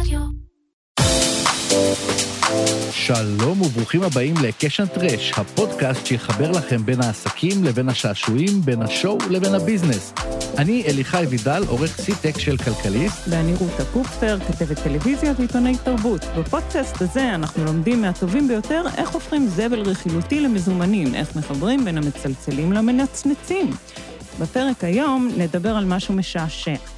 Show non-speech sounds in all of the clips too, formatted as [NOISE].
רדיו. שלום וברוכים הבאים ל Cash n' Trash, הפודקאסט שיחבר לכם בין העסקים לבין השעשועים, בין ה show לבין ה business. אני אליחי וידל, עורך סי-טק של כלכליסט. ואני רותה קופפר, כתבת טלוויזיה ועיתונאי תרבות. בפודקאסט הזה אנחנו לומדים מהטובים ביותר איך הופכים זבל רכילותי למזומנים, איך מחברים בין המצלצלים למנצנצים. בפרק היום נדבר על משהו משעשע.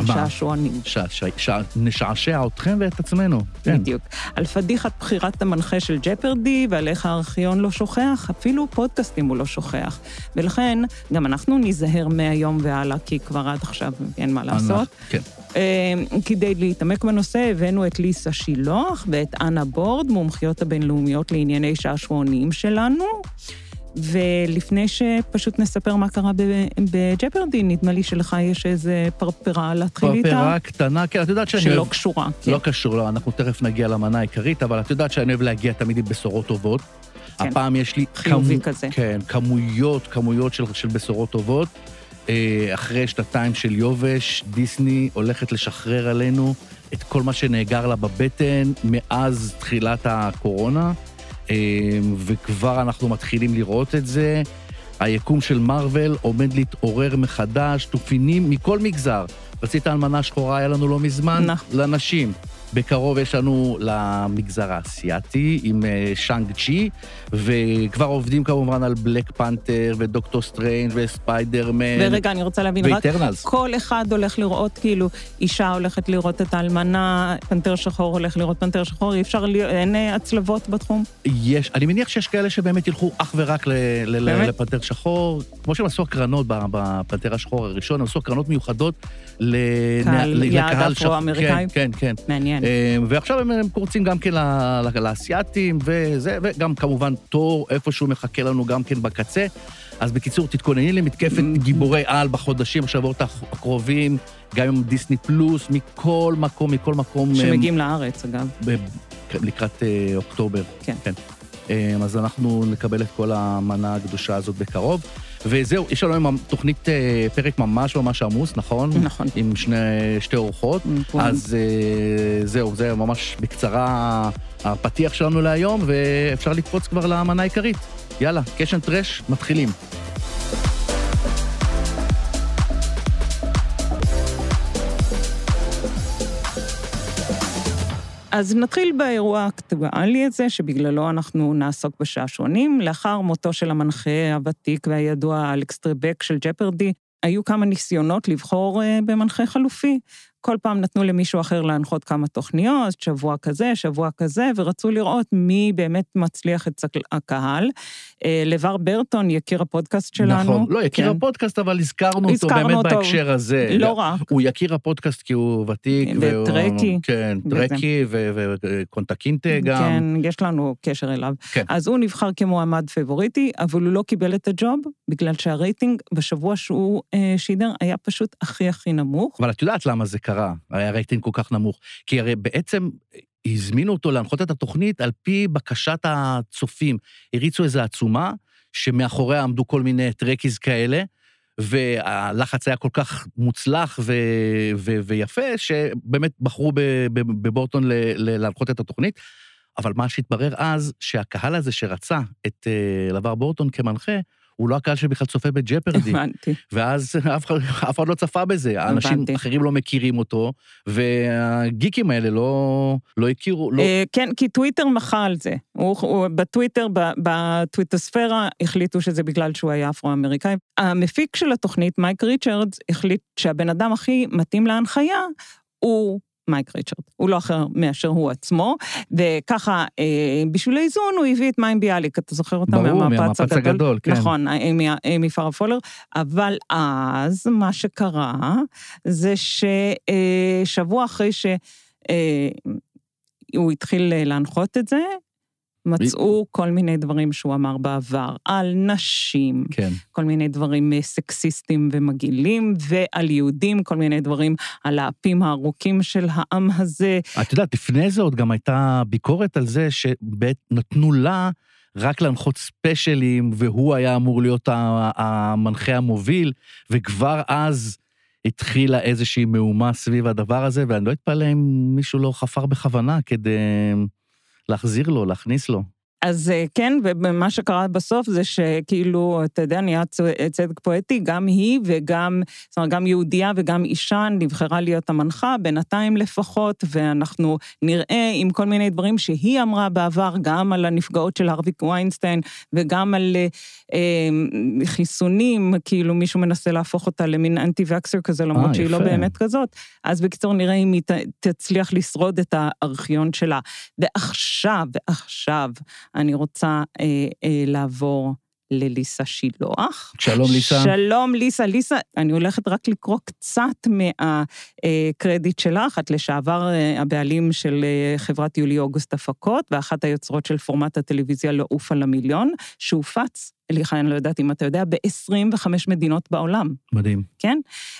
מה? שעשוענים. ש- ש- ש- נשעשע אתכם ואת עצמנו. כן. בדיוק. על פדיחת בחירת המנחה של ג'פרדי ועל איך הארכיון לא שוכח, אפילו פודקאסטים הוא לא שוכח. ולכן, גם אנחנו ניזהר מהיום והלאה, כי כבר עד עכשיו אין מה לעשות. כן. אה, כדי להתעמק בנושא, הבאנו את ליסה שילוח ואת אנה בורד, מומחיות הבינלאומיות לענייני שעשועונים שלנו. ולפני שפשוט נספר מה קרה ב- בג'פרדי, נדמה לי שלך יש איזה פרפרה להתחיל איתה. פרפרה קטנה, כן, את יודעת שאני שלא אוהב... קשורה. כן. לא קשור, לא, אנחנו תכף נגיע למנה העיקרית, אבל את יודעת שאני אוהב להגיע תמיד עם בשורות טובות. כן. הפעם יש לי... חיובי כזה. כן, כמויות, כמויות של, של בשורות טובות. אה, אחרי שנתיים של יובש, דיסני הולכת לשחרר עלינו את כל מה שנאגר לה בבטן מאז תחילת הקורונה, וכבר אנחנו מתחילים לראות את זה. היקום של מארוול עומד להתעורר מחדש, תופינים מכל מגזר. רצית אלמנה שחורה, היה לנו לא מזמן, נכון. לנשים. בקרוב יש לנו למגזר האסייתי עם אה, שאנג צ'י, וכבר עובדים כמובן על בלק פנתר ודוקטור סטריינג' וספיידרמן. ורגע, אני רוצה להבין, רק ואיטרנלס. כל אחד הולך לראות, כאילו, אישה הולכת לראות את האלמנה, פנתר שחור הולך לראות פנתר שחור, אי אפשר, אין אה, הצלבות בתחום? יש, אני מניח שיש כאלה שבאמת ילכו אך ורק ל, ל, באמת? לפנתר שחור, כמו שהם עשו הקרנות בפנתר השחור הראשון, הם עשו הקרנות מיוחדות ל- קהל- ל- יעד לקהל שחור. אפרו-אמריקאי? כן, כן, כן. מעניין. אה, ועכשיו הם, הם קורצים גם כן לאסייתים, וזה, וגם כמובן תור איפשהו מחכה לנו גם כן בקצה. אז בקיצור, תתכונני למתקפת גיבורי על בחודשים, השבועות הקרובים, גם עם דיסני פלוס, מכל מקום, מכל מקום. שמגיעים לארץ, אגב. ב- לקראת אה, אוקטובר. כן. כן. אה, אז אנחנו נקבל את כל המנה הקדושה הזאת בקרוב. וזהו, יש לנו היום תוכנית, אה, פרק ממש ממש עמוס, נכון? נכון. עם שני, שתי אורחות. נכון. אז אה, זהו, זה ממש בקצרה הפתיח שלנו להיום, ואפשר לקפוץ כבר למנה העיקרית. יאללה, קשן טרש, מתחילים. אז נתחיל באירוע האקטואלי הזה, שבגללו אנחנו נעסוק בשעשועונים. לאחר מותו של המנחה הוותיק והידוע אלכס טרבק של ג'פרדי, היו כמה ניסיונות לבחור אה, במנחה חלופי. כל פעם נתנו למישהו אחר להנחות כמה תוכניות, שבוע כזה, שבוע כזה, ורצו לראות מי באמת מצליח את הקהל. אה, לבר ברטון, יקיר הפודקאסט שלנו. נכון. לא, יקיר כן. הפודקאסט, אבל הזכרנו אותו הזכרנו באמת אותו. בהקשר הזה. לא רק. הוא יקיר הפודקאסט כי הוא ותיק. והוא- וטרקי. כן, וזה. טרקי ו- וקונטקינטה גם. כן, יש לנו קשר אליו. כן. אז הוא נבחר כמועמד פבוריטי, אבל הוא לא קיבל את הג'וב, בגלל שהרייטינג בשבוע שהוא אה, שידר היה פשוט הכי הכי נמוך. אבל את יודעת למה זה קרה, היה רייטינג כל כך נמוך. כי הרי בעצם הזמינו אותו להנחות את התוכנית על פי בקשת הצופים. הריצו איזו עצומה, שמאחוריה עמדו כל מיני Trekkies כאלה, והלחץ היה כל כך מוצלח ו- ו- ויפה, שבאמת בחרו בבורטון להנחות את התוכנית. אבל מה שהתברר אז, שהקהל הזה שרצה את אה, לבר בורטון כמנחה, הוא לא הקהל שבכלל צופה בג'פרדי. הבנתי. ואז אף אחד, לא צפה בזה. הבנתי. אחרים לא מכירים אותו, והגיקים האלה לא, לא הכירו, לא... אה, כן, כי טוויטר מחה על זה. הוא, הוא, בטוויטר, בטוויטוספירה, החליטו שזה בגלל שהוא היה אפרו-אמריקאי. המפיק של התוכנית, מייק ריצ'רדס, החליט שהבן אדם הכי מתאים להנחיה הוא... מייק ריצ'רד, הוא לא אחר מאשר הוא עצמו, וככה, אה, בשביל האיזון הוא הביא את מים ביאליק, אתה זוכר אותה ברור, מהמפץ הגדול? הגדול, כן. נכון, אימי, פארה פולר, אבל אז מה שקרה זה ששבוע אחרי שהוא התחיל אה, להנחות את זה, מצאו כל מיני דברים שהוא אמר בעבר על נשים, כן. כל מיני דברים אה, סקסיסטיים ומגעילים, ועל יהודים, כל מיני דברים על האפים הארוכים של העם הזה. את יודעת, לפני זה עוד גם הייתה ביקורת על זה שנתנו לה רק להנחות ספיישלים, והוא היה אמור להיות המנחה המוביל, וכבר אז התחילה איזושהי מהומה סביב הדבר הזה, ואני לא אתפלא אם מישהו לא חפר בכוונה כדי להחזיר לו, להכניס לו. אז אה, כן, ומה שקרה בסוף זה שכאילו, אתה יודע, נהיה צדק פואטי, גם היא וגם, זאת אומרת, גם יהודייה וגם אישה נבחרה להיות המנחה, בינתיים לפחות, ואנחנו נראה עם כל מיני דברים שהיא אמרה בעבר, גם על הנפגעות של הרוויק ויינסטיין, וגם על אה, אה, חיסונים, כאילו מישהו מנסה להפוך אותה למין אנטי-וקסר כזה, למרות 아, שהיא לא יפה. לא באמת כזאת. אז בקיצור, נראה אם היא ת, תצליח לשרוד את הארכיון שלה. ועכשיו, ועכשיו, אני רוצה אה, אה, לעבור לליסה שילוח. שלום, ליסה. שלום, ליסה. ליסה, אני הולכת רק לקרוא קצת מהקרדיט שלך. את לשעבר אה, הבעלים של אה, חברת יולי אוגוסט הפקות, ואחת היוצרות של פורמט הטלוויזיה לעוף על המיליון, שהופץ סליחה, אני לא יודעת אם אתה יודע, ב-25 מדינות בעולם. מדהים. כן?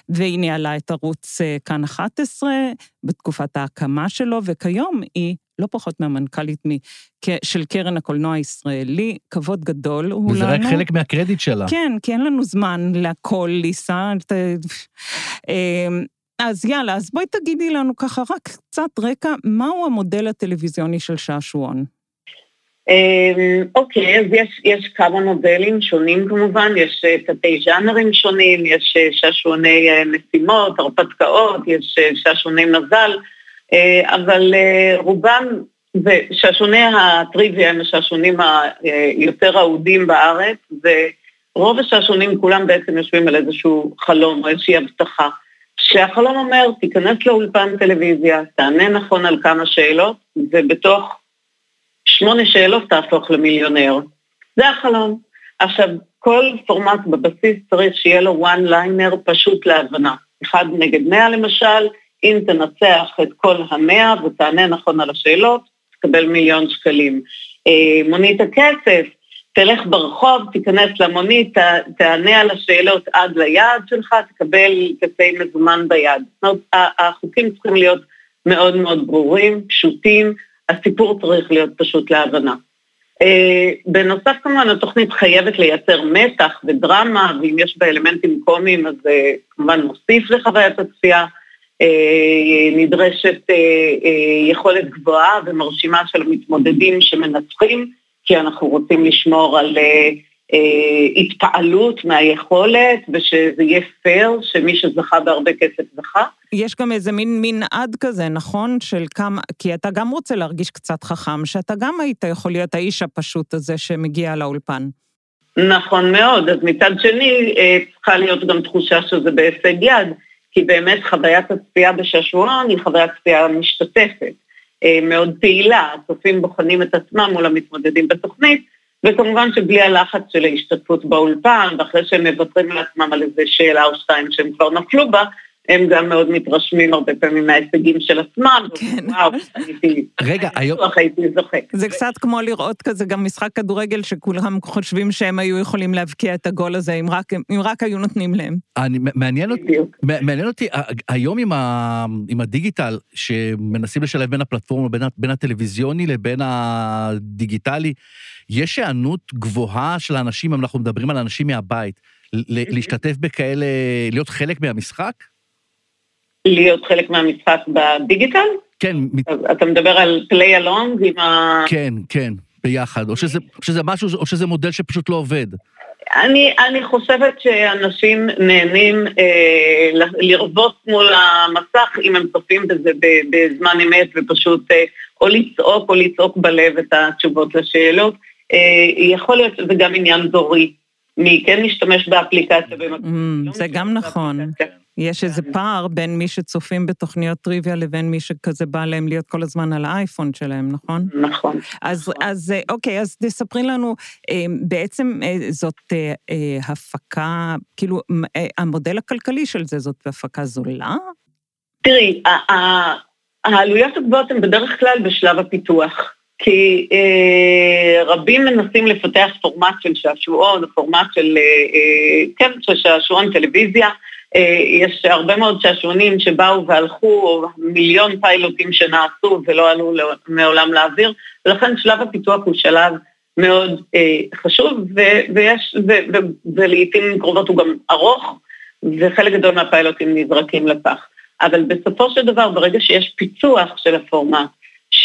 והיא ניהלה את ערוץ אה, כאן 11 בתקופת ההקמה שלו, וכיום היא לא פחות מהמנכ"לית של קרן הקולנוע הישראלי, כבוד גדול הוא וזה לנו. וזה רק חלק מהקרדיט שלה. כן, כי אין לנו זמן להכל, ליסה. אמ, אז יאללה, אז בואי תגידי לנו ככה רק קצת רקע, מהו המודל הטלוויזיוני של שעשועון? אמ, אוקיי, אז יש, יש כמה מודלים שונים כמובן, יש אה, תתי ז'אנרים שונים, יש אה, שעשועוני אה, משימות, הרפתקאות, יש שעשועוני מזל, אבל רובם, ושעשועוני הטריוויה הם השעשועונים היותר אהודים בארץ, ורוב השעשועונים כולם בעצם יושבים על איזשהו חלום או איזושהי הבטחה. שהחלום אומר, תיכנס לאולפן טלוויזיה, תענה נכון על כמה שאלות, ובתוך שמונה שאלות תהפוך למיליונר. זה החלום. עכשיו, כל פורמט בבסיס צריך שיהיה לו one liner פשוט להבנה. אחד נגד מאה למשל, אם תנצח את כל המאה ותענה נכון על השאלות, תקבל מיליון שקלים. אה, מונית הכסף, תלך ברחוב, תיכנס למונית, תענה על השאלות עד ליעד שלך, תקבל כספי מזומן ביד. זאת אומרת, החוקים צריכים להיות מאוד מאוד ברורים, פשוטים, הסיפור צריך להיות פשוט להבנה. אה, בנוסף כמובן התוכנית חייבת לייצר מתח ודרמה, ואם יש בה אלמנטים קומיים אז זה אה, כמובן מוסיף לחוויית הצפייה. אה, נדרשת יכולת גבוהה ומרשימה של המתמודדים שמנצחים, כי אנחנו רוצים לשמור על אה, התפעלות מהיכולת, ושזה יהיה פייר, שמי שזכה בהרבה כסף זכה. יש גם איזה מין מנעד כזה, נכון? של כמה, כי אתה גם רוצה להרגיש קצת חכם, שאתה גם היית יכול להיות האיש הפשוט הזה שמגיע לאולפן. נכון מאוד, אז מצד שני אה, צריכה להיות גם תחושה שזה בהישג יד, כי באמת חוויית הצפייה בשעשועון היא חוויית צפייה משתתפת, אה, מאוד פעילה, הצופים בוחנים את עצמם מול המתמודדים בתוכנית, וכמובן שבלי הלחץ של ההשתתפות באולפן, ואחרי שהם מוותרים לעצמם על איזה שאלה או שתיים שהם כבר נפלו בה, הם גם מאוד מתרשמים הרבה פעמים מההישגים של עצמם. כן. וואו, הייתי... רגע, היום... הייתי זוכה. זה קצת כמו לראות כזה גם משחק כדורגל, שכולם חושבים שהם היו יכולים להבקיע את הגול הזה, אם רק, אם רק היו נותנים להם. אני, מעניין, אותי, מעניין אותי, היום עם, ה, עם הדיגיטל, שמנסים לשלב בין הפלטפורמה, בין, בין הטלוויזיוני לבין הדיגיטלי, יש היענות גבוהה של האנשים, אם אנחנו מדברים על אנשים מהבית, להשתתף בכאלה, להיות חלק מהמשחק? להיות חלק מהמשחק בדיגיטל? כן. אתה מדבר על פליי אלונג עם ה... כן, כן, ביחד. או שזה, או שזה משהו, או שזה מודל שפשוט לא עובד. אני, אני חושבת שאנשים נהנים אה, לרבוץ מול המסך אם הם צופים בזה בזמן אמת ופשוט אה, או לצעוק או לצעוק בלב את התשובות לשאלות. אה, יכול להיות שזה גם עניין דורי. מי כן משתמש באפליקציה במקום. Mm, לא זה גם נכון. יש איזה כן. פער בין מי שצופים בתוכניות טריוויה לבין מי שכזה בא להם להיות כל הזמן על האייפון שלהם, נכון? נכון. אז, נכון. אז אה, אוקיי, אז תספרי לנו, אה, בעצם זאת הפקה, כאילו, המודל הכלכלי של זה זאת הפקה זולה? תראי, העלויות הגבוהות הן בדרך כלל בשלב הפיתוח. כי אה, רבים מנסים לפתח פורמט של שעשועון, פורמט של, אה, אה, כן, של שעשועון טלוויזיה. אה, יש הרבה מאוד שעשועונים שבאו והלכו, מיליון פיילוטים שנעשו ולא עלו מעולם לאוויר, ולכן שלב הפיתוח הוא שלב מאוד אה, חשוב, ו, ויש, ו, ו, ולעיתים קרובות הוא גם ארוך, וחלק גדול מהפיילוטים נזרקים לפח. אבל בסופו של דבר, ברגע שיש פיצוח של הפורמט,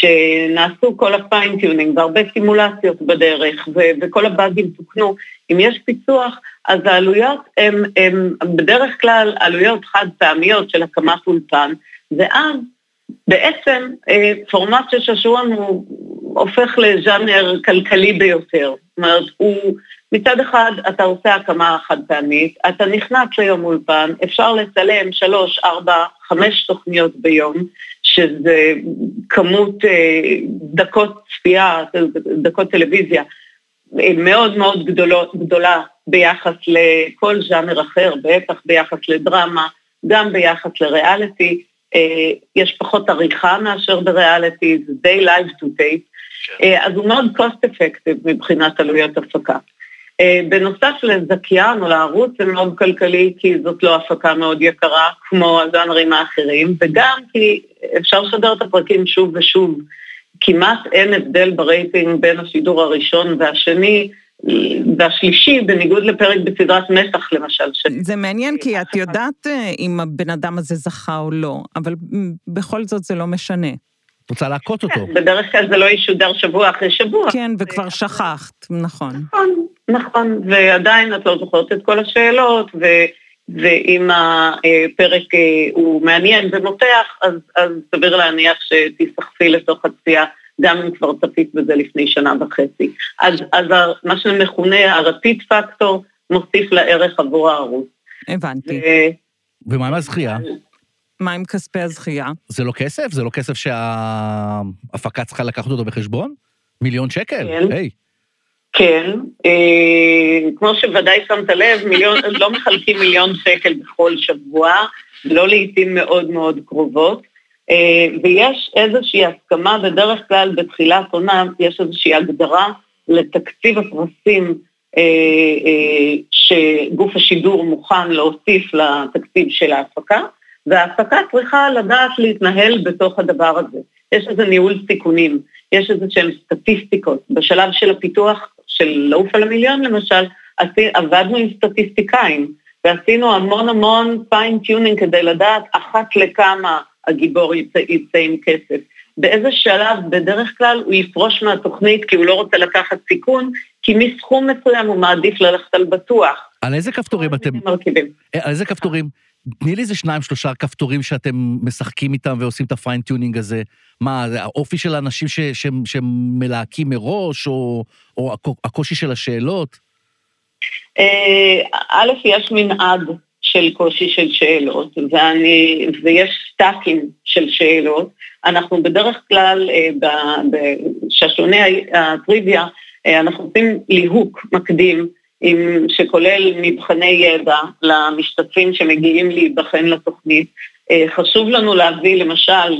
שנעשו כל ה fine-tuning והרבה סימולציות בדרך, ו- וכל הבאגים תוקנו, אם יש פיצוח, אז העלויות הן בדרך כלל עלויות חד פעמיות של הקמת אולפן, ואז בעצם אה, פורמט של שעשועון הוא הופך לז'אנר כלכלי ביותר. זאת אומרת, הוא מצד אחד אתה עושה הקמה חד פעמית, אתה נכנס ליום אולפן, אפשר לצלם שלוש, ארבע, חמש תוכניות ביום, שזה כמות אה, דקות צפייה, דקות טלוויזיה מאוד מאוד גדולות, גדולה ביחס לכל ז'אנר אחר, בטח ביחס לדרמה, גם ביחס לריאליטי. אה, יש פחות עריכה מאשר בריאליטי, זה די live to tape, כן. אה, אז הוא מאוד cost effective מבחינת עלויות הפקה. אה, בנוסף לזכיין או לערוץ זה מאוד כלכלי, כי זאת לא הפקה מאוד יקרה כמו הז'אנרים האחרים, וגם כי אפשר לשדר את הפרקים שוב ושוב. כמעט אין הבדל ברייטינג בין השידור הראשון והשני, והשלישי, בניגוד לפרק בסדרת מתח למשל. זה מעניין, כי את יודעת אה, אם הבן אדם הזה זכה או לא, אבל בכל זאת זה לא משנה. את רוצה להכות אותו. כן, בדרך כלל זה לא ישודר שבוע אחרי שבוע. כן, וכבר שכחת, נכון. נכון, נכון, ועדיין את לא זוכרת את כל השאלות, ו... ואם הפרק אה, הוא מעניין ומותח, אז, אז סביר להניח שתיסחפי לתוך הצפייה, גם אם כבר צפית בזה לפני שנה וחצי. אז, אז מה שמכונה הרפיד פקטור מוסיף לערך עבור הערוץ. הבנתי. ו... ומה עם הזכייה? מה עם כספי הזכייה? זה לא כסף? זה לא כסף שההפקה צריכה לקחת אותו בחשבון? מיליון שקל? כן. היי. כן, אה, כמו שוודאי שמת לב, מיליון, [LAUGHS] לא מחלקים מיליון שקל בכל שבוע, לא לעיתים מאוד מאוד קרובות, אה, ויש איזושהי הסכמה, בדרך כלל בתחילת עונה יש איזושהי הגדרה לתקציב הפרסים אה, אה, שגוף השידור מוכן להוסיף לתקציב של ההפקה, וההפקה צריכה לדעת להתנהל בתוך הדבר הזה. יש איזה ניהול סיכונים, יש איזה שהן סטטיסטיקות. בשלב של הפיתוח של לעוף על המיליון למשל, עבדנו עם סטטיסטיקאים, ועשינו המון המון fine-tuning כדי לדעת אחת לכמה הגיבור יצא, יצא עם כסף. באיזה שלב, בדרך כלל, הוא יפרוש מהתוכנית כי הוא לא רוצה לקחת סיכון, כי מסכום מסוים הוא מעדיף ללכת על בטוח. על איזה כפתורים אתם... מרכיבים. אה, על איזה כפתורים? תני לי איזה שניים, שלושה כפתורים שאתם משחקים איתם ועושים את ה fine-tuning הזה. מה, האופי של האנשים שמלהקים מראש, או, או הקושי של השאלות? אה, א', יש מנעד של קושי של שאלות, ואני, ויש סטאקים של שאלות. אנחנו בדרך כלל, אה, בשעשוני הטריוויה, אה, אנחנו עושים ליהוק מקדים, עם, שכולל מבחני ידע למשתתפים שמגיעים להיבחן לתוכנית. אה, חשוב לנו להביא למשל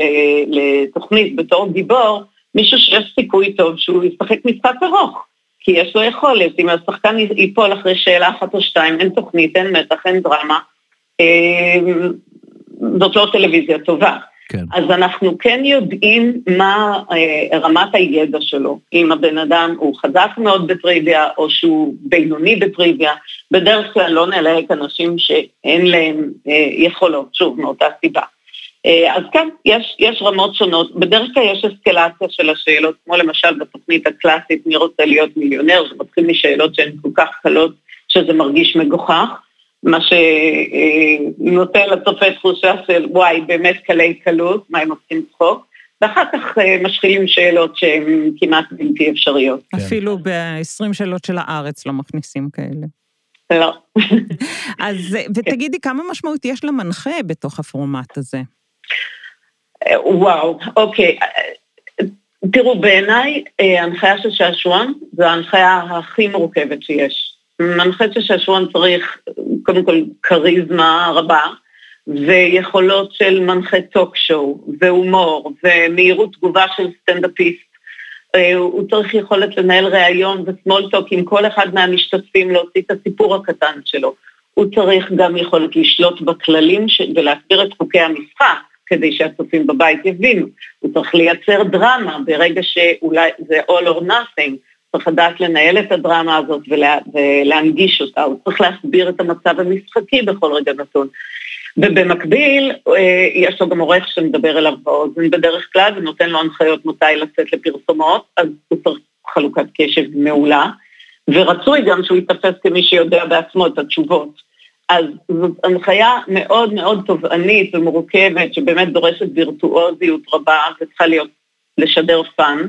לתוכנית בתור גיבור, מישהו שיש סיכוי טוב שהוא ישחק משחק ארוך, כי יש לו יכולת, אם השחקן ייפול אחרי שאלה אחת או שתיים, אין תוכנית, אין מתח, אין דרמה, אה, זאת לא טלוויזיה טובה. כן. אז אנחנו כן יודעים מה אה, רמת הידע שלו, אם הבן אדם הוא חזק מאוד בטריוויה או שהוא בינוני בטריוויה, בדרך כלל לא נלהק אנשים שאין להם אה, יכולות, שוב, מאותה סיבה. אה, אז כן, יש, יש רמות שונות, בדרך כלל יש אסקלציה של השאלות, כמו למשל בתוכנית הקלאסית מי רוצה להיות מיליונר, זה מתחיל משאלות שהן כל כך קלות שזה מרגיש מגוחך. מה שנותן לצופה תחושה של וואי, באמת קלי קלות, מה הם עושים צחוק, ואחר כך אה, משחילים שאלות שהן כמעט בלתי אפשריות. כן. אפילו ב-20 שאלות של הארץ לא מכניסים כאלה. לא. [LAUGHS] אז, ותגידי, כמה משמעות יש למנחה בתוך הפורמט הזה? אה, וואו, אוקיי. תראו, בעיניי, אה, הנחיה של שעשועון זו ההנחיה הכי מורכבת שיש. מנחה של שעשועון צריך קודם כל כריזמה רבה, ויכולות של מנחה talk show, והומור, ומהירות תגובה של סטנדאפיסט. אה, הוא צריך יכולת לנהל ראיון ו small talk עם כל אחד מהמשתתפים, להוציא את הסיפור הקטן שלו. הוא צריך גם יכולת לשלוט בכללים ש... ולהסביר את חוקי המשחק, כדי שהצופים בבית יבינו. הוא צריך לייצר דרמה ברגע שאולי זה all or nothing. צריך לדעת לנהל את הדרמה הזאת ולה, ולהנגיש אותה, הוא צריך להסביר את המצב המשחקי בכל רגע נתון. ובמקביל, אה, יש לו גם עורך שמדבר אליו באוזן בדרך כלל ונותן לו הנחיות מתי לצאת לפרסומות, אז הוא צריך חלוקת קשב מעולה, ורצוי גם שהוא ייתפס כמי שיודע בעצמו את התשובות. אז זאת הנחיה מאוד מאוד תובענית ומורכבת, שבאמת דורשת וירטואוזיות רבה וצריכה להיות, לשדר fun.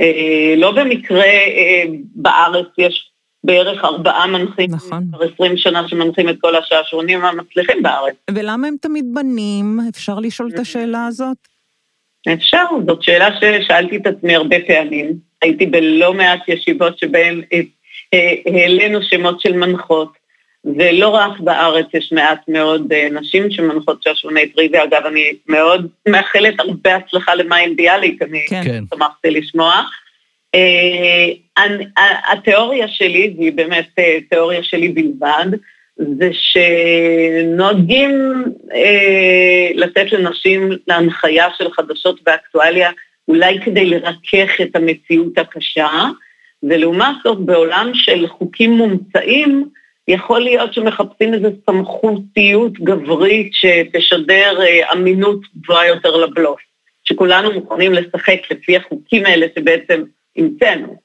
אה, לא במקרה אה, בארץ יש בערך ארבעה מנחים, נכון. כבר עשרים שנה שמנחים את כל השעשועונים המצליחים בארץ. ולמה הם תמיד בנים? אפשר לשאול את השאלה הזאת? אפשר, זאת שאלה ששאלתי את עצמי הרבה פעמים. הייתי בלא מעט ישיבות שבהן אה, העלינו שמות של מנחות, ולא רק בארץ יש מעט מאוד נשים שמנחות שעשוני טריוויה. אגב, אני מאוד מאחלת הרבה הצלחה למאיים ביאליק, אני כן. שמחתי לשמוע. Uh, התיאוריה שלי, והיא באמת uh, תיאוריה שלי בלבד, זה שנוהגים uh, לתת לנשים להנחיה של חדשות ואקטואליה, אולי כדי לרכך את המציאות הקשה, ולעומת זאת בעולם של חוקים מומצאים, יכול להיות שמחפשים איזו סמכותיות גברית שתשדר uh, אמינות גבוהה יותר לבלוף, שכולנו מוכנים לשחק לפי החוקים האלה שבעצם המצאנו.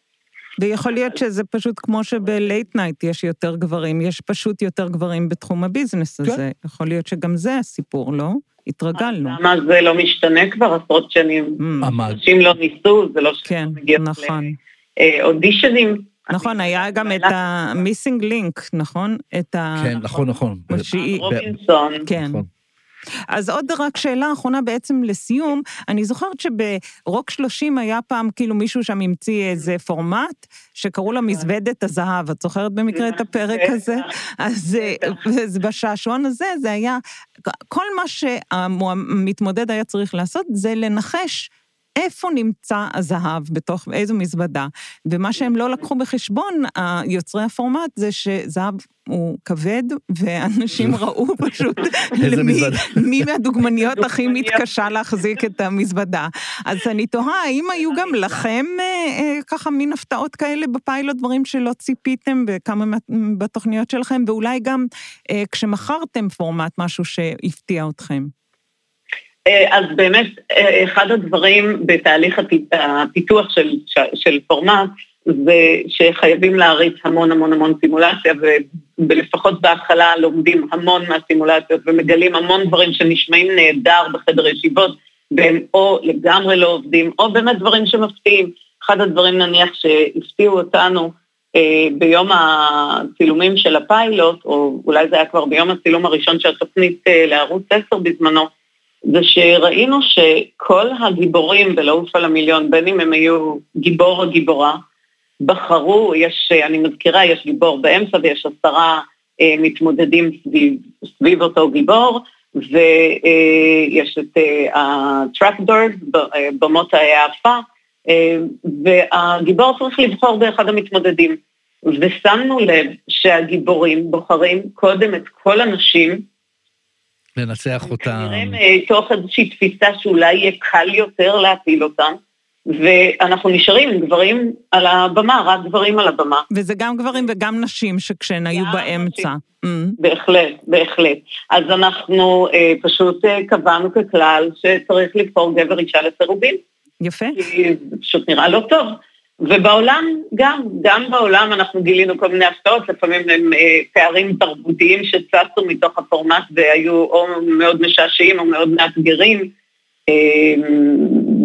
ויכול להיות שזה פשוט כמו שב late night יש יותר גברים, יש פשוט יותר גברים בתחום ה business כן. הזה. יכול להיות שגם זה הסיפור, לא? התרגלנו. למה זה לא משתנה כבר עשרות שנים? אממ. אנשים לא ניסו, זה לא כן, מגיע נכון. לאודישנים. נכון, היה גם את ה-missing link, נכון? את ה... כן, נכון, נכון. שהיא- רובינסון. כן. נכון. אז עוד רק שאלה אחרונה בעצם לסיום, אני זוכרת שברוק 30 היה פעם כאילו מישהו שם המציא איזה פורמט שקראו לה מזוודת הזהב, את זוכרת במקרה את הפרק הזה? אז אה, אז בשעשועון הזה זה היה, כל מה שהמתמודד היה צריך לעשות זה לנחש איפה נמצא הזהב, בתוך איזו מזוודה. ומה שהם לא לקחו בחשבון, יוצרי הפורמט, זה שזהב הוא כבד, ואנשים ראו פשוט [LAUGHS] למי-. מי מהדוגמניות [LAUGHS] הכי. מתקשה להחזיק את המזוודה. אז אני תוהה, האם היו גם [LAUGHS] לכם אה, אה, ככה מין הפתעות כאלה בפיילוט, דברים שלא ציפיתם בכמה מה- בתוכניות שלכם, ואולי גם אה, כשמכרתם פורמט, משהו שהפתיע אתכם. אה, אז באמת, אה, אחד הדברים בתהליך הפ- הפיתוח של, של פורמט, זה שחייבים להריץ המון המון המון סימולציה, ולפחות בהתחלה לומדים המון מהסימולציות ומגלים המון דברים שנשמעים נהדר בחדר ישיבות, והם או לגמרי לא עובדים, או באמת דברים שמפתיעים. אחד הדברים נניח שהפתיעו אותנו אה, ביום הצילומים של הפיילוט, או אולי זה היה כבר ביום הצילום הראשון של התוכנית לערוץ 10 בזמנו, זה שראינו שכל הגיבורים בלעוף על המיליון, בין אם הם היו גיבור או גיבורה, בחרו, יש, אני מזכירה, יש גיבור באמצע ויש עשרה אה, מתמודדים סביב, סביב אותו גיבור, ויש את הטרקדורס, במות ההאפה, אה, והגיבור צריך לבחור באחד המתמודדים. ושמנו לב שהגיבורים בוחרים קודם את כל הנשים, לנצח אותם. כנראה מתוך איזושהי תפיסה שאולי יהיה קל יותר להפיל אותם, ואנחנו נשארים עם גברים על הבמה, רק גברים על הבמה. וזה גם גברים וגם נשים שכשהן היו באמצע. Mm. בהחלט, בהחלט. אז אנחנו אה, פשוט אה, קבענו ככלל שצריך לבחור גבר אישה לסירובים, יפה. כי זה פשוט נראה לא טוב. ובעולם גם, גם בעולם אנחנו גילינו כל מיני הפתעות, לפעמים הם אה, פערים תרבותיים שצצו מתוך הפורמט והיו או מאוד משעשעים או מאוד מאתגרים. אה,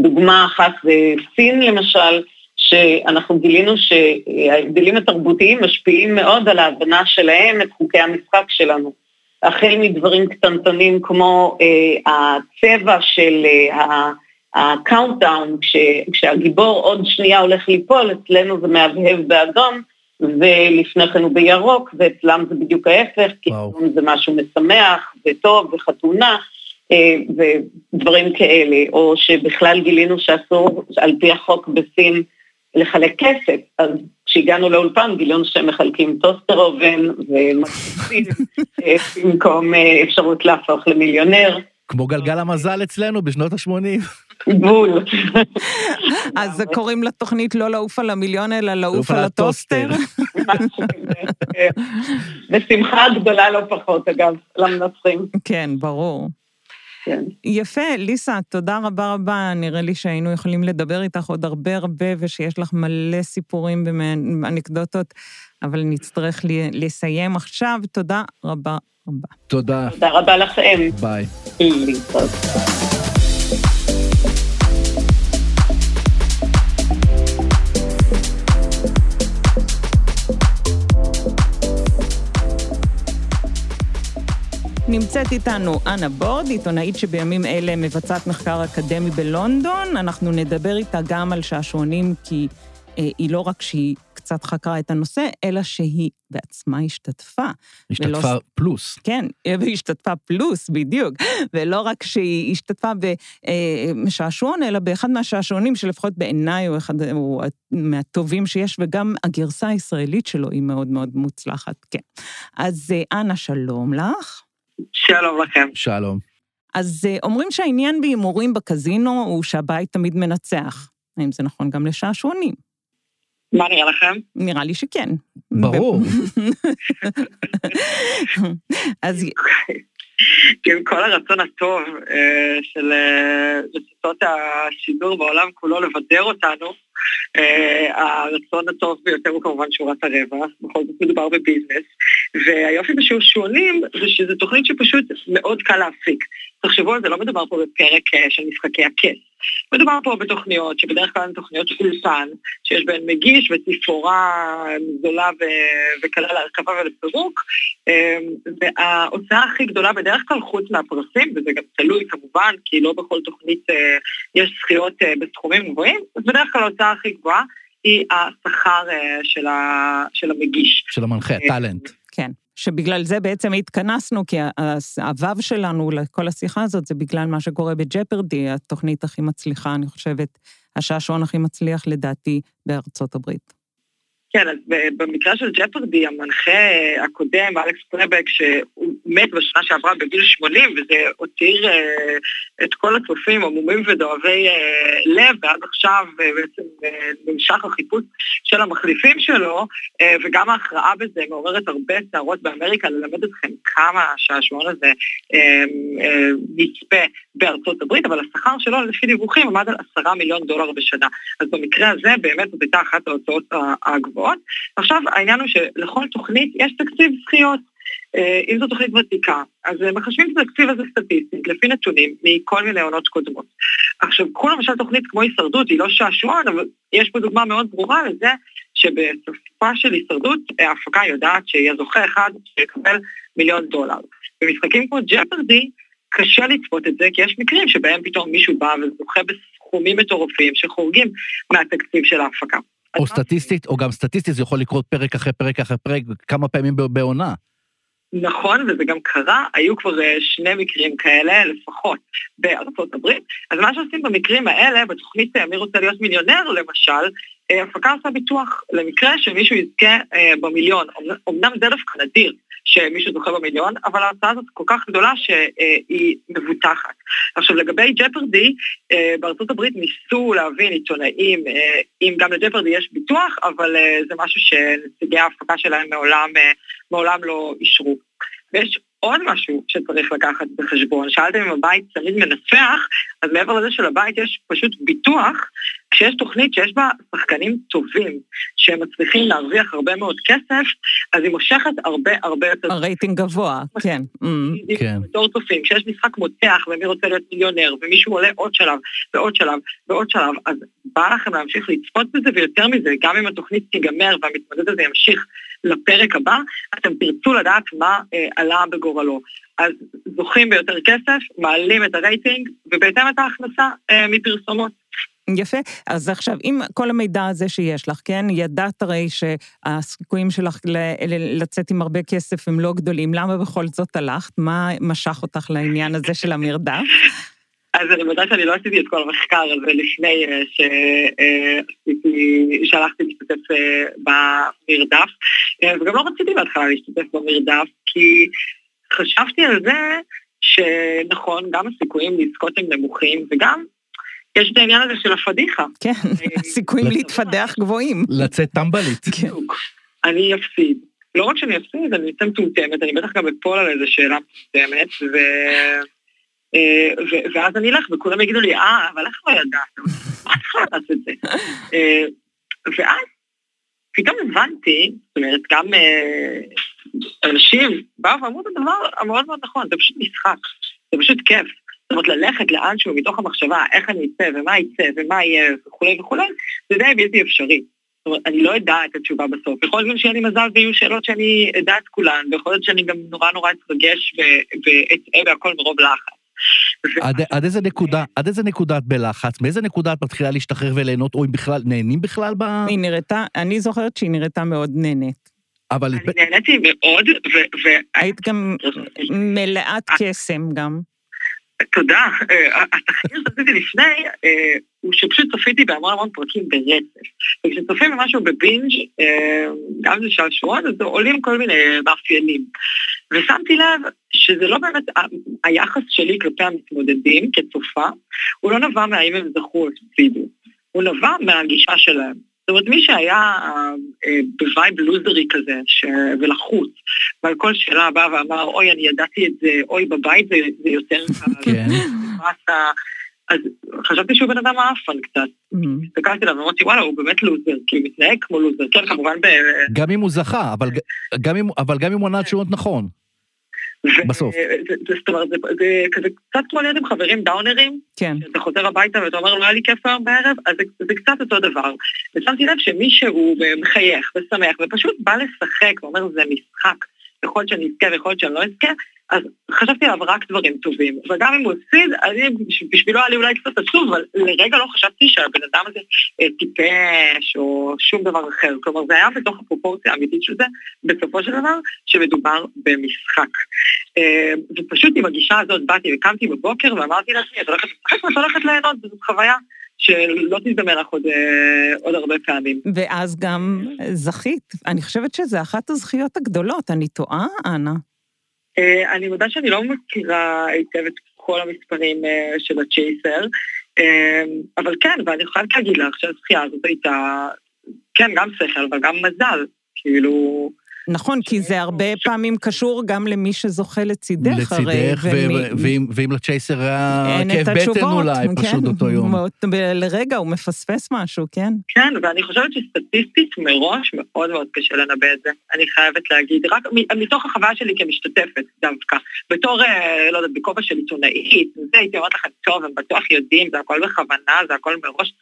דוגמה אחת זה סין למשל, שאנחנו גילינו שההבדלים התרבותיים משפיעים מאוד על ההבנה שלהם את חוקי המשחק שלנו. החל מדברים קטנטנים כמו אה, הצבע של אה, ה countdown, כש, כשהגיבור עוד שנייה הולך ליפול, אצלנו זה מהבהב באדום, ולפני כן הוא בירוק, ואצלם זה בדיוק ההפך, כי וואו. אדום זה משהו משמח וטוב וחתונה, אה, ודברים כאלה, או שבכלל גילינו שאסור, על פי החוק בסין, לחלק כסף. אז כשהגענו לאולפן גילינו שהם מחלקים טוסטר אובן ומיקסרים [LAUGHS] אה, במקום אה, אפשרות להפוך למיליונר. כמו גלגל המזל אצלנו בשנות ה-80. בול. אז קוראים לתוכנית לא לעוף על המיליון, אלא לעוף על הטוסטר. [LAUGHS] בשמחה גדולה לא פחות, אגב, למנצחים. כן, ברור. כן. יפה, ליסה, תודה רבה רבה. נראה לי שהיינו יכולים לדבר איתך עוד הרבה הרבה, ושיש לך מלא סיפורים ואנקדוטות, אבל נצטרך לסיים עכשיו. תודה רבה רבה. תודה. תודה רבה לכם. ביי. להתראות. נמצאת איתנו אנה בורד, עיתונאית שבימים אלה מבצעת מחקר אקדמי בלונדון. אנחנו נדבר איתה גם על שעשועונים, כי אה, היא לא רק שהיא קצת חקרה את הנושא, אלא שהיא בעצמה השתתפה. השתתפה ולא... פלוס. כן, היא השתתפה פלוס, בדיוק. ולא רק שהיא השתתפה בשעשועון, אלא באחד מהשעשועונים שלפחות בעיניי הוא, אחד, הוא מהטובים שיש, וגם הגרסה הישראלית שלו היא מאוד מאוד מוצלחת, כן. אז אה, אנה, שלום לך. שלום לכם. שלום. אז אה, אומרים שהעניין בהימורים בקזינו הוא שהבית תמיד מנצח. האם זה נכון גם לשעשועונים? מה נראה לכם? נראה לי שכן. ברור. [LAUGHS] אז... עם כל הרצון הטוב אה, של רשתות השידור בעולם כולו לבדר אותנו, אה, הרצון הטוב ביותר הוא כמובן שורת הרווח, בכל זאת מדובר בביזנס, והיופי בשעשועונים זה שזו תוכנית שפשוט מאוד קל להפיק. תחשבו על זה, לא מדובר פה בפרק אה, של משחקי הכס. מדובר פה בתוכניות שבדרך כלל הן תוכניות אולפן, שיש בהן מגיש ותפאורה זולה וקלה להרכבה ולפירוק, אה, וההוצאה הכי גדולה בדרך כלל חוץ מהפרסים, וזה גם תלוי כמובן, כי לא בכל תוכנית יש זכיות בסכומים גבוהים, אז בדרך כלל ההוצאה הכי גבוהה היא השכר של, ה, של המגיש. של המנחה, טאלנט. כן, שבגלל זה בעצם התכנסנו, כי הוו שלנו לכל השיחה הזאת זה בגלל מה שקורה בג'פרדי, התוכנית הכי מצליחה, אני חושבת, השעשועון הכי מצליח לדעתי בארצות הברית. כן, אז במקרה של ג'פרדי, המנחה הקודם, אלכס פלבק, שהוא מת בשנה שעברה בגיל 80, וזה הותיר אה, את כל הצופים עמומים ודואבי אה, לב, ועד עכשיו אה, בעצם נמשך החיפוש של המחליפים שלו, וגם ההכרעה בזה מעוררת הרבה סערות באמריקה, ללמד אתכם כמה השעשועון הזה נצפה בארצות הברית, אבל השכר שלו, לפי דיווחים, עמד על עשרה מיליון דולר בשנה. אז במקרה הזה, באמת זאת הייתה אחת ההוצאות הגבוהות. גבוהות. עכשיו העניין הוא שלכל תוכנית יש תקציב זכיות. אה, אם זו תוכנית ותיקה, אז מחשבים את התקציב הזה סטטיסטית, לפי נתונים מכל מיני עונות קודמות. עכשיו, קחו למשל תוכנית כמו הישרדות, היא לא שעשועון, אבל יש פה דוגמה מאוד ברורה לזה שבסופה של הישרדות, ההפקה יודעת שיהיה זוכה אחד שיקבל מיליון דולר. במשחקים כמו ג'פרדי, קשה לצפות את זה, כי יש מקרים שבהם פתאום מישהו בא וזוכה בסכומים מטורפים שחורגים מהתקציב של ההפקה. או סטטיסטית, או גם סטטיסטית, זה יכול לקרות פרק אחרי פרק אחרי פרק, כמה פעמים בעונה. נכון, וזה גם קרה, היו כבר אה, שני מקרים כאלה לפחות בארצות הברית. אז מה שעושים במקרים האלה, בתוכנית אה, מי רוצה להיות מיליונר למשל, אה, הפקה עושה ביטוח למקרה שמישהו יזכה במיליון. אמנם זה דווקא נדיר, שמישהו זוכה במיליון, אבל ההוצאה הזאת כל כך גדולה שהיא מבוטחת. עכשיו לגבי ג'פרדי, אה, בארצות הברית ניסו להבין עיתונאים אה, אם גם לג'פרדי יש ביטוח, אבל אה, זה משהו שנציגי ההפקה שלהם מעולם, מעולם לא אישרו. ויש עוד משהו שצריך לקחת בחשבון. שאלתם אם הבית תמיד מנצח, אז מעבר לזה שלבית יש פשוט ביטוח, כשיש תוכנית שיש בה שחקנים טובים, שהם מצליחים להרוויח הרבה מאוד כסף, אז היא מושכת הרבה הרבה יותר... הרייטינג גבוה, כן. כן. בתור צופים, כשיש משחק מותח ומי רוצה להיות מיליונר, ומישהו עולה עוד שלב, ועוד שלב, ועוד שלב, אז בא לכם להמשיך לצפות בזה, ויותר מזה, גם אם התוכנית תיגמר והמתמודד הזה ימשיך לפרק הבא, אתם תרצו לדעת מה אה, עלה בגורלו. אז זוכים ביותר כסף, מעלים את הרייטינג, ובהתאם את ההכנסה אה, מפרסומות. יפה. אז עכשיו, עם כל המידע הזה שיש לך, כן, ידעת הרי שהסיכויים שלך לצאת עם הרבה כסף הם לא גדולים, למה בכל זאת הלכת? מה משך אותך לעניין הזה של המרדף? אז אני מודה שאני לא עשיתי את כל המחקר הזה לפני אה, שהלכתי להשתתף אה, במרדף, אה, וגם לא רציתי בהתחלה להשתתף במרדף, כי חשבתי על זה שנכון, גם הסיכויים לזכות הם נמוכים, וגם יש את העניין הזה של הפדיחה. כן, הסיכויים לצ- להתפדח גבוהים. לצאת טמבלית. כן. בדיוק. אני אפסיד. לא רק שאני אפסיד, אני אצא מטומטמת, אני בטח גם אפול על איזה שאלה מטומטמת, ו... אה, ו- ואז אני אלך וכולם יגידו לי, אה, אבל איך לא ידעת? מה את יכולה לדעת את זה? אה, ואז פתאום הבנתי, זאת אומרת, גם אה, אנשים באו ואמרו את הדבר המאוד מאוד נכון, זה פשוט משחק, זה פשוט כיף. זאת אומרת, ללכת לאנשהו מתוך המחשבה, איך אני אצא ומה יצא ומה יהיה וכולי וכולי, זה די בלתי אפשרי. זאת אומרת, אני לא אדע את התשובה בסוף. יכול להיות גם שיהיה לי מזל ויהיו שאלות שאני אדע את כולן, ויכול להיות שאני גם נורא נורא אתרגש ו- ואצא והכל מרוב לחץ. עד, עד איזה נקודה, עד איזה נקודה את בלחץ? מאיזה נקודה את מתחילה להשתחרר וליהנות, או אם בכלל, נהנים בכלל ב... היא נראתה, אני זוכרת שהיא נראתה מאוד נהנית. אבל... אני נהניתי מאוד, ו- ו- היית גם מלאת קסם גם. תודה. אה, התחקיר שעשיתי לפני, אה, הוא שפשוט צפיתי בהמון המון פרקים ברצף. וכשצופים במשהו בבינג', אה, גם זה שעשועון, אז עולים כל מיני מאפיינים. ושמתי לב שזה לא באמת, היחס שלי כלפי המתמודדים כצופה, הוא לא נבע מהאם הם זכו או הפסידו, הוא נבע מהגישה שלהם. זאת אומרת, מי שהיה אה, ב vibe לוזרי כזה, ש... ולחוץ, ועל כל שאלה בא ואמר, אוי, אני ידעתי את זה, אוי, בבית זה, זה יותר [LAUGHS] קל, כן. אז חשבתי שהוא בן אדם מעפן קצת. אממ. הסתכלתי עליו ואמרתי, וואלה, הוא באמת לוזר, כי הוא מתנהג כמו לוזר. כן, כמובן ב... גם אם הוא זכה, אבל, גם אם, אבל גם אם הוא ענה תשובות נכון. בסוף. זאת אומרת, זה, זה כזה קצת כמו להיות עם חברים דאונרים, כן. אתה חוזר הביתה ואתה אומר, לא היה לי כיף היום בערב, אז זה קצת אותו דבר. ושמתי לב שמישהו מחייך ושמח ופשוט בא לשחק ואומר, זה משחק, יכול להיות שאני אזכה ויכול להיות שאני לא אזכה, אז חשבתי עליו רק דברים טובים. וגם אם הוא הפסיד, אני, בשבילו היה לי אולי קצת עצוב, אבל לרגע לא חשבתי שהבן אדם הזה אה, טיפש או שום דבר אחר. כלומר, זה היה בתוך הפרופורציה האמיתית של זה, בסופו של דבר, שמדובר במשחק. אה, ופשוט עם הגישה הזאת באתי וקמתי בבוקר ואמרתי לעצמי, את הולכת לשחק ואת הולכת ליהנות, וזאת חוויה שלא תזדמן לך עוד, אה, עוד הרבה פעמים. ואז גם זכית. אני חושבת שזה אחת הזכיות הגדולות, אני טועה, אנה? אה, אני מודה שאני לא מכירה היטב את כל המספרים אה, של הצ'ייסר, אבל כן, ואני חייבת להגיד לך שהזכייה הזאת הייתה, כן, גם שכל, אבל גם מזל. כאילו, נכון, כי זה הרבה פעמים קשור גם למי שזוכה לצידך, הרי. לצידך, ואם, לצ'ייסר היה כאב בטן אולי, כן, פשוט אותו יום. לרגע הוא מפספס משהו, כן? כן, ואני חושבת שסטטיסטית מראש מאוד מאוד קשה לנבא את זה. אני חייבת להגיד, רק מתוך החוויה שלי כמשתתפת דווקא. בתור, אה, לא יודעת, בכובע של עיתונאית, זה הייתי אומרת לכם, טוב, הם בטוח יודעים, זה הכל בכוונה, זה הכל מראש.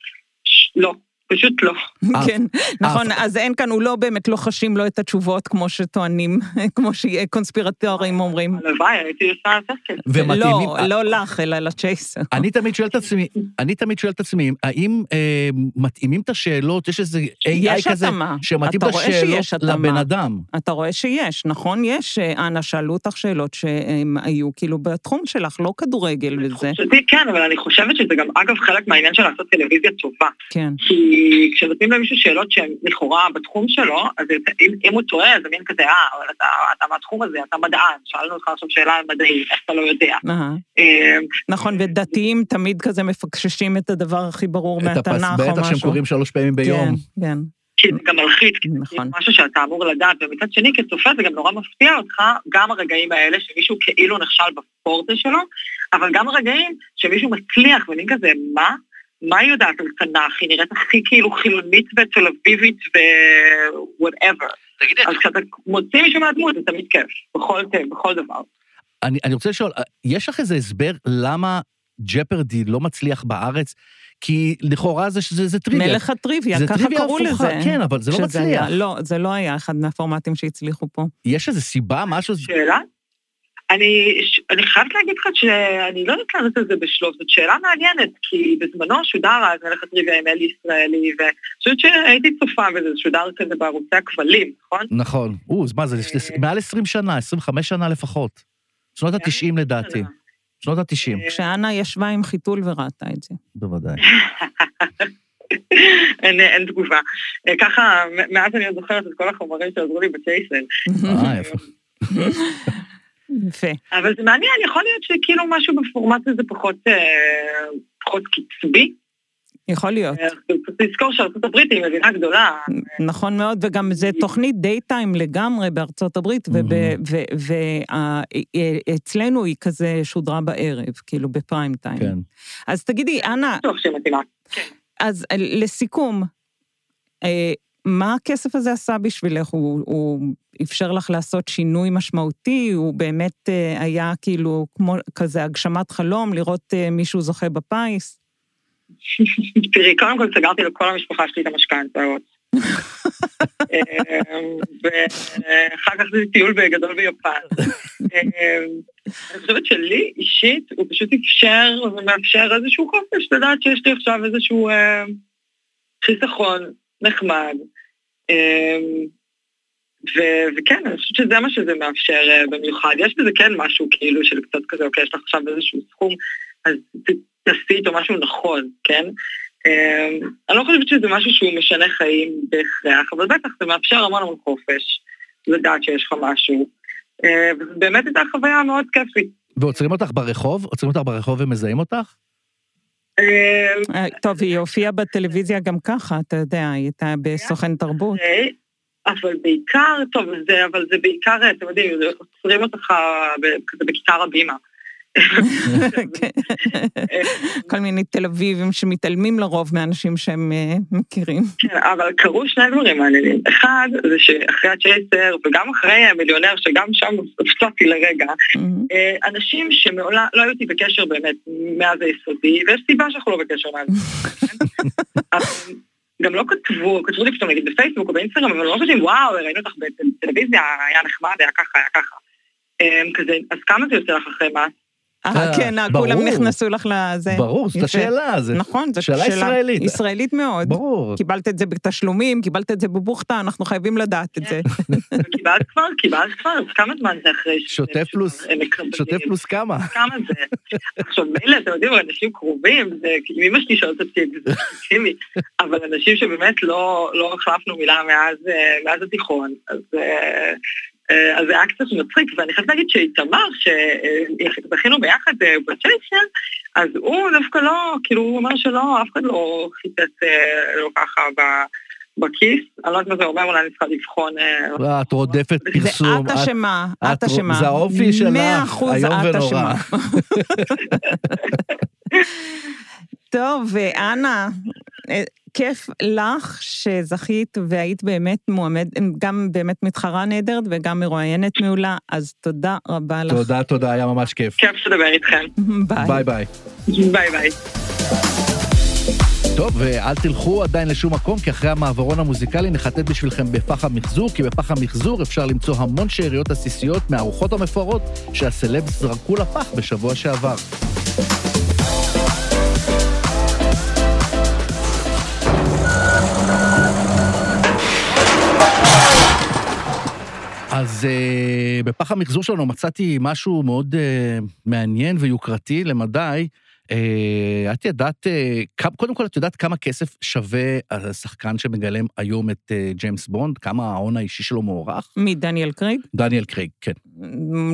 לא, פשוט לא. אף- כן, נכון, אף- אז אין כאן, הוא לא באמת לא חשים לו את התשובות כמו שטוענים, [LAUGHS] כמו שקונספירטורים אומרים. הלוואי, הייתי עושה יותר כסף. ומתאימים... לא, לא לך, אלא לצ'ייסר. אני תמיד שואל את עצמי, אני תמיד שואל את עצמי, האם אה, מתאימים את השאלות, יש איזה AI כזה. שמתאים את השאלות. לבן אדם. אתה רואה שיש, נכון? יש, אה, אנה, שאלו אותך שאלות שהם היו כאילו בתחום שלך, לא כדורגל וזה. כן, אבל אני חושבת שזה גם, אגב, חלק מהעניין של לעשות טלוויזיה טובה. כן. כי כשנותנים למישהו שאלות שהן לכאורה בתחום שלו, אז אם, אם הוא טועה, זה מין כזה, אה, אבל אתה, אתה מהתחום הזה, אתה מדען, שאלנו אותך עכשיו שאלה מדעית, איך אתה לא יודע. אה, נכון, ודתיים תמיד כזה מפקששים את הדבר הכי ברור את הפס, מהתנ"ך או בטח שהם משהו. קוראים שלוש פעמים ביום. כן, כן, כי זה גם מלחיץ, כי זה נכון. משהו שאתה אמור לדעת, ומצד שני, כצופה זה גם נורא מפתיע אותך, גם הרגעים האלה שמישהו כאילו נכשל בפורטה שלו, אבל גם הרגעים שמישהו מצליח, ואני כזה, מה? מה היא יודעת על תנ"ך? היא נראית הכי כאילו חילונית ותל אביבית ו-whatever. תגידי, אז כשאתה מוציא מישהו מהדמות, זה תמיד כיף, בכל, בכל דבר. אני, אני רוצה לשאול, יש לך איזה הסבר למה ג'פרדי לא מצליח בארץ? כי לכאורה זה, זה, זה טריוויה. מלך הטריוויה, זה ככה טריוויה קראו הפוכה, לזה. כן, אבל זה לא שזה היה- מצליח. לא, זה לא היה אחד מהפורמטים שהצליחו פה. יש איזה סיבה, משהו? שאלה? אני, אני חייבת להגיד לך שאני לא יודעת לענות על זה בשלוף, זאת שאלה מעניינת, כי בזמנו שודר אז מלך הטריוויה עם אלי ישראלי, ואני חושבת שהייתי צופה בזה, זה שודר כזה בערוצי הכבלים, נכון? נכון. או, אז מה זה, אה. מעל 20 שנה, 25 שנה לפחות. שנות ה-90 לדעתי. שנות ה-90, כשאנה ישבה עם חיתול וראתה את זה. בוודאי. [LAUGHS] אין, אין תגובה. אה, ככה, מאז אני עוד זוכרת את כל החומרים שעזרו לי בצ'ייסן. אה, יפה. יפה. אבל זה מעניין, יכול להיות שכאילו משהו בפורמט הזה פחות, אה, פחות קצבי, יכול להיות. אה, צריך לזכור שארצות הברית היא מדינה גדולה. נכון מאוד, וגם זה תוכנית דייטיים לגמרי בארצות הברית, ואצלנו היא כזה שודרה בערב, כאילו בפריים טיים. כן. אז תגידי, אנה, בטוח שהיא מתאימה. אז אה, לסיכום, אה, מה הכסף הזה עשה בשבילך? הוא, הוא אפשר לך לעשות שינוי משמעותי? הוא באמת אה, היה כאילו כמו כזה הגשמת חלום, לראות מישהו זוכה בפיס? [LAUGHS] תראי, קודם כל סגרתי לכל המשפחה שלי את המשכנתאות. [LAUGHS] ואחר כך זה טיול בגדול ביפן. אני חושבת שלי אישית הוא פשוט אפשר ומאפשר איזשהו חופש, לדעת שיש לי עכשיו איזשהו חיסכון נחמד. וכן, אני חושבת שזה מה שזה מאפשר במיוחד. יש בזה כן משהו כאילו של קצת כזה, אוקיי, יש לך עכשיו איזשהו סכום, אז תעשי איתו משהו נכון, כן? אני לא חושבת שזה משהו שהוא משנה חיים בהכרח, אבל בטח זה מאפשר המון המון חופש, לדעת שיש לך משהו. ובאמת הייתה חוויה מאוד כיפית. ועוצרים אותך ברחוב? עוצרים אותך ברחוב ומזהים אותך? טוב, היא הופיעה בטלוויזיה גם ככה, אתה יודע, היא הייתה בסוכן תרבות. אבל בעיקר, טוב, זה, אבל זה בעיקר, אתם יודעים, עוצרים אותך כזה בכיכר הבימה. כן. כל מיני תל אביבים שמתעלמים לרוב מאנשים שהם מכירים. כן, אבל קרו שני דברים מעניינים. אחד, זה שאחרי הצ'ייסר, וגם אחרי מיליונר, שגם שם הופתעתי לרגע, אנשים שמעולם לא היו איתי בקשר באמת מאז היסודי, ויש סיבה שאנחנו לא בקשר מאז. [LAUGHS] גם לא כתבו, כתבו לי פתאום נגיד בפייסבוק או באינסטגרם, אבל לא חושבים, וואו, ראינו אותך בטלוויזיה, היה נחמד, היה ככה, היה ככה. כזה, אז כמה זה יוצא לך אחרי מס? אה, כן, כולם נכנסו לך לזה. ברור, זאת השאלה, נכון, זאת שאלה ישראלית. ישראלית מאוד. ברור. קיבלת את זה בתשלומים, קיבלת את זה בבוכתה, אנחנו חייבים לדעת את זה. [LAUGHS] קיבלת כבר, קיבלת כבר, אז כמה זמן זה אחרי ש... שוטף פלוס, שוטף פלוס כמה? [LAUGHS] כמה זה? עכשיו, מילא, אתם יודעים, אנשים קרובים, אם אמא שלי שואלת אותי, זה לגיטימי, אבל אנשים שבאמת לא החלפנו מילה מאז התיכון, אז... אז זה היה קצת מצחיק, ואני חייבת להגיד שאיתמר, שזכינו ביחד בצ'ייסר, אז הוא דווקא לא, כאילו, הוא אומר שלא, אף אחד לא חיטט לו ככה בכיס, אני לא יודעת מה זה אומר, אולי אני צריכה לבחון. לא, את רודפת פרסום. זה את אשמה, את אשמה. זה האופי שלך, את אשמה. [LAUGHS] טוב, ואנה, כיף לך שזכית והיית באמת מועמד, גם באמת מתחרה נהדרת וגם מרואיינת מעולה, אז תודה רבה לך. תודה, תודה, היה ממש כיף. כיף שתדבר איתכם. ביי. ביי ביי. ביי ביי. טוב, ואל תלכו עדיין לשום מקום, כי אחרי המעברון המוזיקלי נחטט בשבילכם בפח המחזור, כי בפח המחזור אפשר למצוא המון שאריות עסיסיות מהארוחות המפוארות שהסלבס זרקו לפח בשבוע שעבר. אז אה, בפח המחזור שלנו מצאתי משהו מאוד אה, מעניין ויוקרתי למדי. אה, את ידעת, אה, קודם כל את יודעת כמה כסף שווה השחקן שמגלם היום את אה, ג'יימס בונד? כמה ההון האישי שלו מוערך? מדניאל קרייג? דניאל קרייג, כן.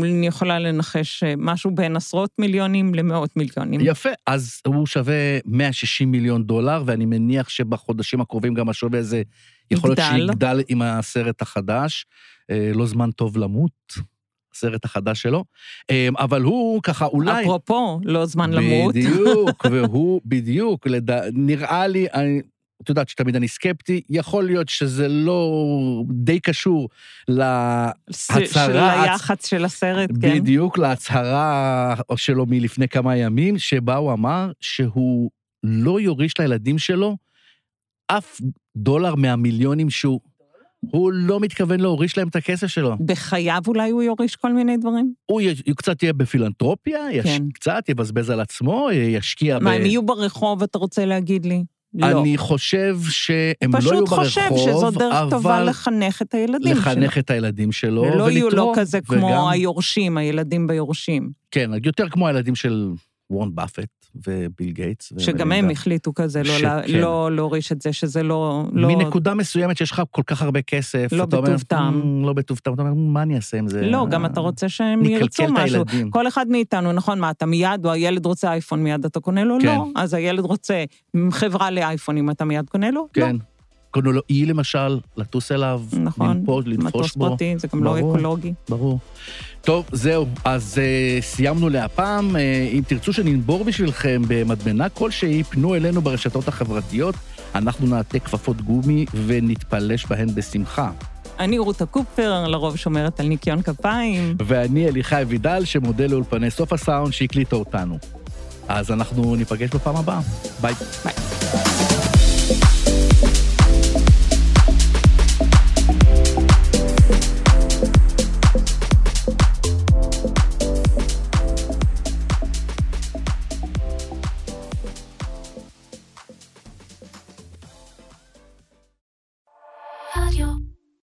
אני יכולה לנחש משהו בין עשרות מיליונים למאות מיליונים. יפה, אז הוא שווה 160 מיליון דולר, ואני מניח שבחודשים הקרובים גם השווה הזה יכול להיות שיגדל עם הסרט החדש. לא זמן טוב למות, הסרט החדש שלו, אבל הוא ככה אולי... אפרופו, לא זמן למות. בדיוק, [LAUGHS] והוא בדיוק, לד... נראה לי, אני, את יודעת שתמיד אני סקפטי, יכול להיות שזה לא די קשור להצהרה... של היח"צ של הסרט, כן. בדיוק, להצהרה שלו מלפני כמה ימים, שבה הוא אמר שהוא לא יוריש לילדים שלו אף דולר מהמיליונים שהוא... הוא לא מתכוון להוריש להם את הכסף שלו. בחייו אולי הוא יוריש כל מיני דברים? הוא, י... הוא קצת יהיה בפילנטרופיה, יש... כן. קצת יבזבז על עצמו, ישקיע מה, ב... מה, הם יהיו ברחוב, אתה רוצה להגיד לי? לא. אני חושב שהם לא יהיו ברחוב, אבל... פשוט חושב שזו דרך טובה לחנך את הילדים לחנך שלו. לחנך את הילדים שלו, ולתרום. ולא יהיו לו כזה וגם... כמו היורשים, הילדים ביורשים. כן, יותר כמו הילדים של וורן באפט. וביל גייטס. שגם הם החליטו כזה לא, לה, שכן. לא להוריש את זה, שזה לא... לא מנקודה מסוימת שיש לך כל כך הרבה כסף, לא אתה אומר, בטוב טעם. "מ, לא בטוב טעם, אתה אומר, מה אני אעשה עם זה? לא, גם אתה רוצה שהם ירצו משהו. הילדים. כל אחד מאיתנו, נכון, מה, אתה מיד, או הילד רוצה אייפון, מיד אתה קונה לו? כן. לא. אז הילד רוצה חברה לאייפונים, אתה מיד קונה לו? לא. כן. קודם לו אי למשל, לטוס אליו, נכון, לנפוש, לנפוש מטוס בו. פרטי, זה גם לא ברור. אקולוגי. ברור. טוב, זהו, אז אה, סיימנו להפעם. אה, אם תרצו שננבור בשבילכם במדמנה כלשהי, פנו אלינו ברשתות החברתיות, אנחנו נעטה כפפות גומי ונתפלש בהן בשמחה. אני רותה קופפר, לרוב שומרת על ניקיון כפיים. ואני אליחי וידל, שמודה לאולפני סוף הסאונד שהקליטה אותנו. אז אנחנו ניפגש בפעם הבאה. ביי. ביי.